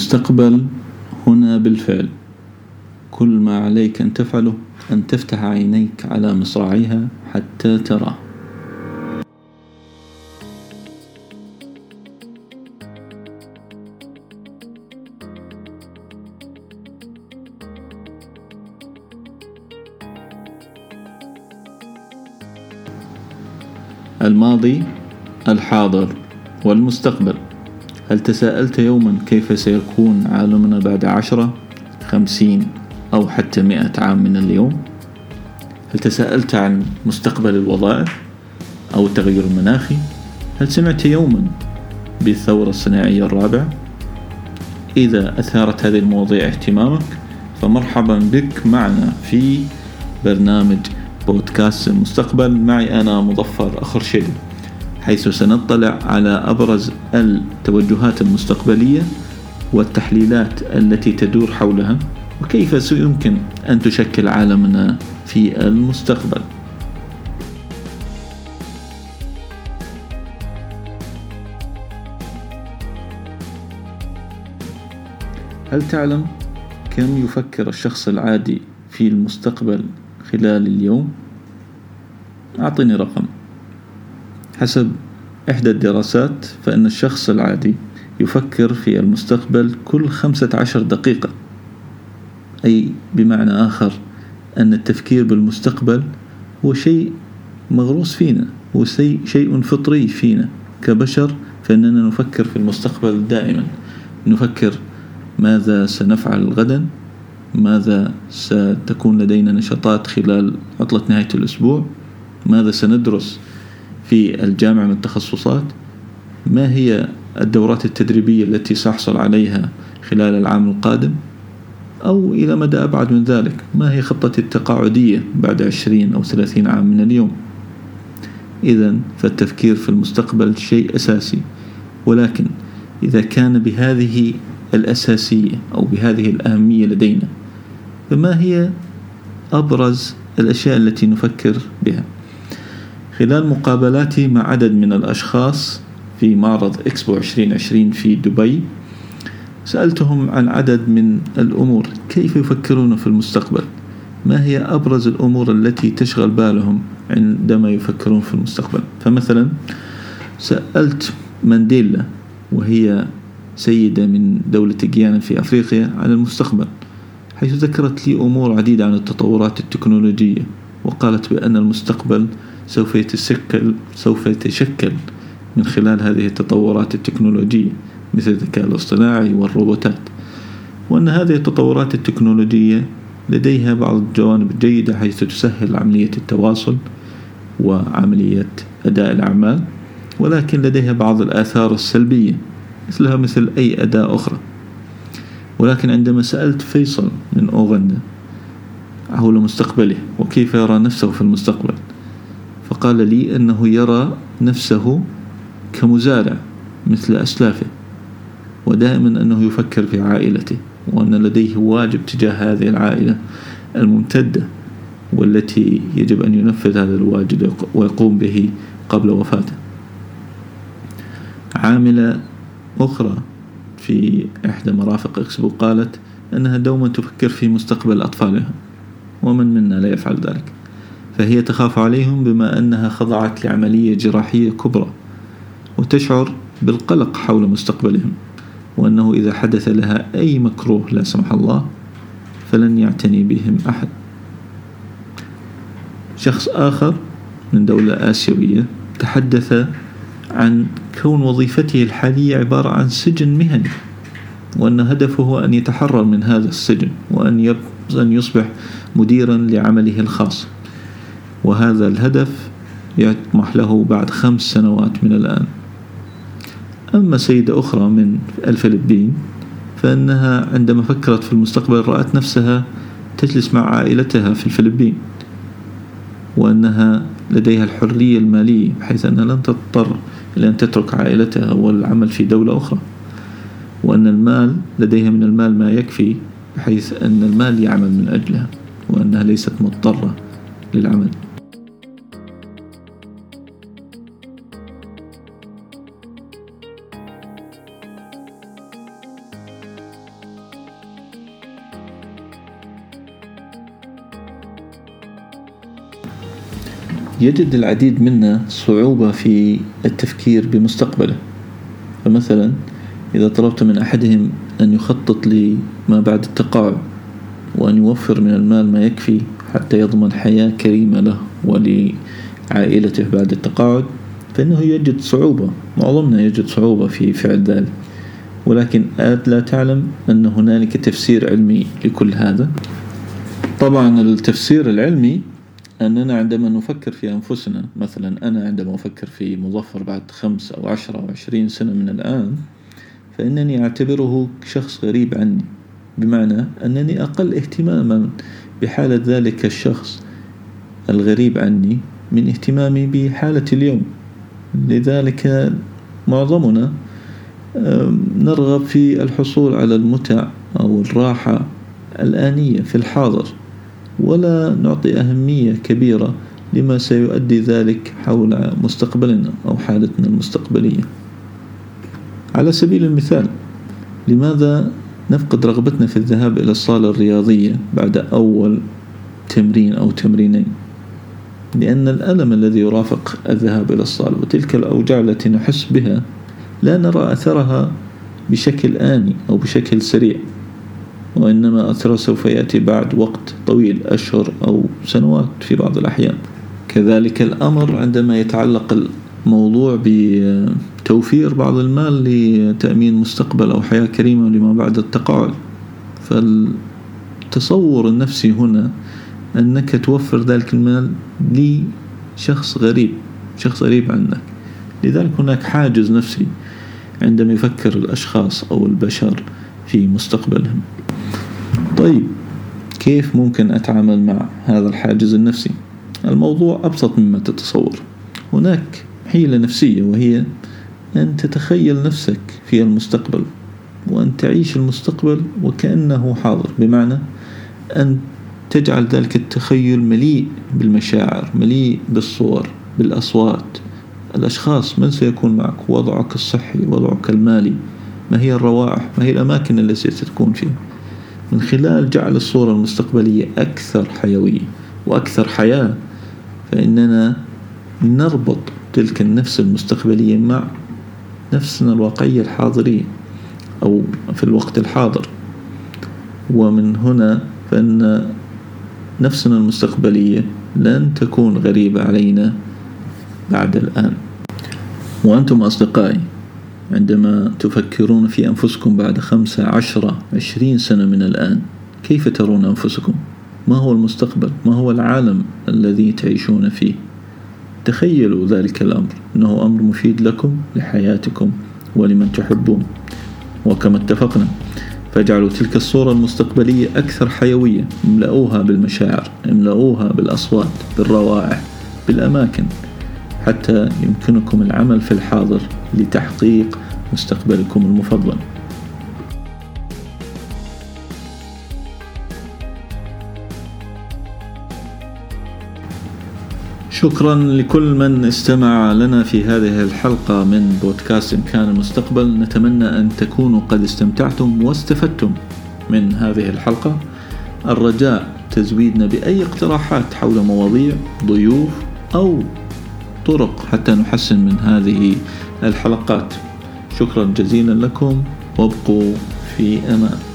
المستقبل هنا بالفعل. كل ما عليك أن تفعله أن تفتح عينيك على مصراعيها حتى تراه الماضي الحاضر والمستقبل. هل تساءلت يوما كيف سيكون عالمنا بعد عشرة خمسين أو حتى مئة عام من اليوم؟ هل تساءلت عن مستقبل الوظائف أو التغير المناخي؟ هل سمعت يوما بالثورة الصناعية الرابعة؟ إذا أثارت هذه المواضيع اهتمامك فمرحبا بك معنا في برنامج بودكاست المستقبل معي أنا مظفر أخرشيدي حيث سنطلع على أبرز التوجهات المستقبلية والتحليلات التي تدور حولها وكيف سيمكن أن تشكل عالمنا في المستقبل هل تعلم كم يفكر الشخص العادي في المستقبل خلال اليوم؟ أعطني رقم حسب إحدى الدراسات فإن الشخص العادي يفكر في المستقبل كل خمسة عشر دقيقة أي بمعنى آخر أن التفكير بالمستقبل هو شيء مغروس فينا هو شيء فطري فينا كبشر فإننا نفكر في المستقبل دائما. نفكر ماذا سنفعل غدا ماذا ستكون لدينا نشاطات خلال عطلة نهاية الأسبوع ماذا سندرس في الجامعة من التخصصات؟ ما هي الدورات التدريبية التي سأحصل عليها خلال العام القادم؟ أو إلى مدى أبعد من ذلك ما هي خطتي التقاعدية بعد عشرين أو ثلاثين عام من اليوم؟ إذا فالتفكير في المستقبل شيء أساسي ولكن إذا كان بهذه الأساسية أو بهذه الأهمية لدينا فما هي أبرز الأشياء التي نفكر بها؟ خلال مقابلاتي مع عدد من الأشخاص في معرض إكسبو 2020 في دبي سألتهم عن عدد من الأمور كيف يفكرون في المستقبل؟ ما هي أبرز الأمور التي تشغل بالهم عندما يفكرون في المستقبل؟ فمثلا سألت مانديلا وهي سيدة من دولة جيانا في أفريقيا عن المستقبل حيث ذكرت لي أمور عديدة عن التطورات التكنولوجية وقالت بأن المستقبل سوف يتشكل سوف يتشكل من خلال هذه التطورات التكنولوجية مثل الذكاء الاصطناعي والروبوتات. وأن هذه التطورات التكنولوجية لديها بعض الجوانب الجيدة حيث تسهل عملية التواصل وعملية أداء الأعمال ولكن لديها بعض الآثار السلبية مثلها مثل أي أداة أخرى. ولكن عندما سألت فيصل من أوغندا حول مستقبله وكيف يرى نفسه في المستقبل فقال لي أنه يرى نفسه كمزارع مثل أسلافه ودائما أنه يفكر في عائلته وأن لديه واجب تجاه هذه العائلة الممتدة والتي يجب أن ينفذ هذا الواجب ويقوم به قبل وفاته. عاملة أخرى في إحدى مرافق إكسبو قالت أنها دوما تفكر في مستقبل أطفالها ومن منا لا يفعل ذلك؟ فهي تخاف عليهم بما أنها خضعت لعملية جراحية كبرى وتشعر بالقلق حول مستقبلهم وأنه إذا حدث لها أي مكروه لا سمح الله فلن يعتني بهم أحد. شخص آخر من دولة آسيوية تحدث عن كون وظيفته الحالية عبارة عن سجن مهني وأن هدفه أن يتحرر من هذا السجن وأن أن يصبح مديرا لعمله الخاص. وهذا الهدف يطمح له بعد خمس سنوات من الآن. أما سيدة أخرى من الفلبين فإنها عندما فكرت في المستقبل رأت نفسها تجلس مع عائلتها في الفلبين وأنها لديها الحرية المالية بحيث أنها لن تضطر إلى أن تترك عائلتها والعمل في دولة أخرى وأن المال لديها من المال ما يكفي بحيث أن المال يعمل من أجلها وأنها ليست مضطرة للعمل. يجد العديد منا صعوبة في التفكير بمستقبله. فمثلا إذا طلبت من أحدهم أن يخطط لما بعد التقاعد وأن يوفر من المال ما يكفي حتى يضمن حياة كريمة له ولعائلته بعد التقاعد فإنه يجد صعوبة معظمنا يجد صعوبة في فعل ذلك. ولكن لا تعلم أن هنالك تفسير علمي لكل هذا. طبعا التفسير العلمي أننا عندما نفكر في أنفسنا مثلا أنا عندما أفكر في مظفر بعد خمس أو عشرة أو عشرين سنة من الآن فإنني أعتبره شخص غريب عني بمعنى أنني أقل اهتماما بحالة ذلك الشخص الغريب عني من اهتمامي بحالة اليوم. لذلك معظمنا نرغب في الحصول على المتع أو الراحة الآنية في الحاضر. ولا نعطي أهمية كبيرة لما سيؤدي ذلك حول مستقبلنا أو حالتنا المستقبلية. على سبيل المثال لماذا نفقد رغبتنا في الذهاب إلى الصالة الرياضية بعد أول تمرين أو تمرينين؟ لأن الألم الذي يرافق الذهاب إلى الصالة وتلك الأوجاع التي نحس بها لا نرى أثرها بشكل آني أو بشكل سريع. وإنما أثره سوف يأتي بعد وقت طويل أشهر أو سنوات في بعض الأحيان. كذلك الأمر عندما يتعلق الموضوع بتوفير بعض المال لتأمين مستقبل أو حياة كريمة لما بعد التقاعد. فالتصور النفسي هنا أنك توفر ذلك المال لشخص غريب شخص غريب عنك. لذلك هناك حاجز نفسي عندما يفكر الأشخاص أو البشر في مستقبلهم. طيب كيف ممكن أتعامل مع هذا الحاجز النفسي؟ الموضوع أبسط مما تتصور. هناك حيلة نفسية وهي أن تتخيل نفسك في المستقبل وأن تعيش المستقبل وكأنه حاضر. بمعنى أن تجعل ذلك التخيل مليء بالمشاعر مليء بالصور بالأصوات. الأشخاص من سيكون معك؟ وضعك الصحي وضعك المالي. ما هي الروائح ما هي الأماكن التي ستكون فيها. من خلال جعل الصورة المستقبلية أكثر حيوية وأكثر حياة فإننا نربط تلك النفس المستقبلية مع نفسنا الواقعية الحاضرية أو في الوقت الحاضر. ومن هنا فإن نفسنا المستقبلية لن تكون غريبة علينا بعد الآن. وأنتم أصدقائي عندما تفكرون في أنفسكم بعد خمسة عشرة عشرين سنة من الآن كيف ترون أنفسكم؟ ما هو المستقبل؟ ما هو العالم الذي تعيشون فيه؟ تخيلوا ذلك الأمر إنه أمر مفيد لكم لحياتكم ولمن تحبون وكما اتفقنا فاجعلوا تلك الصورة المستقبلية أكثر حيوية املأوها بالمشاعر املأوها بالأصوات بالروائح بالأماكن حتى يمكنكم العمل في الحاضر لتحقيق مستقبلكم المفضل. شكرا لكل من استمع لنا في هذه الحلقة من بودكاست إمكان المستقبل نتمنى أن تكونوا قد استمتعتم واستفدتم من هذه الحلقة. الرجاء تزويدنا بأي اقتراحات حول مواضيع ضيوف أو طرق حتى نحسن من هذه الحلقات. شكرا جزيلا لكم وابقوا في أمان.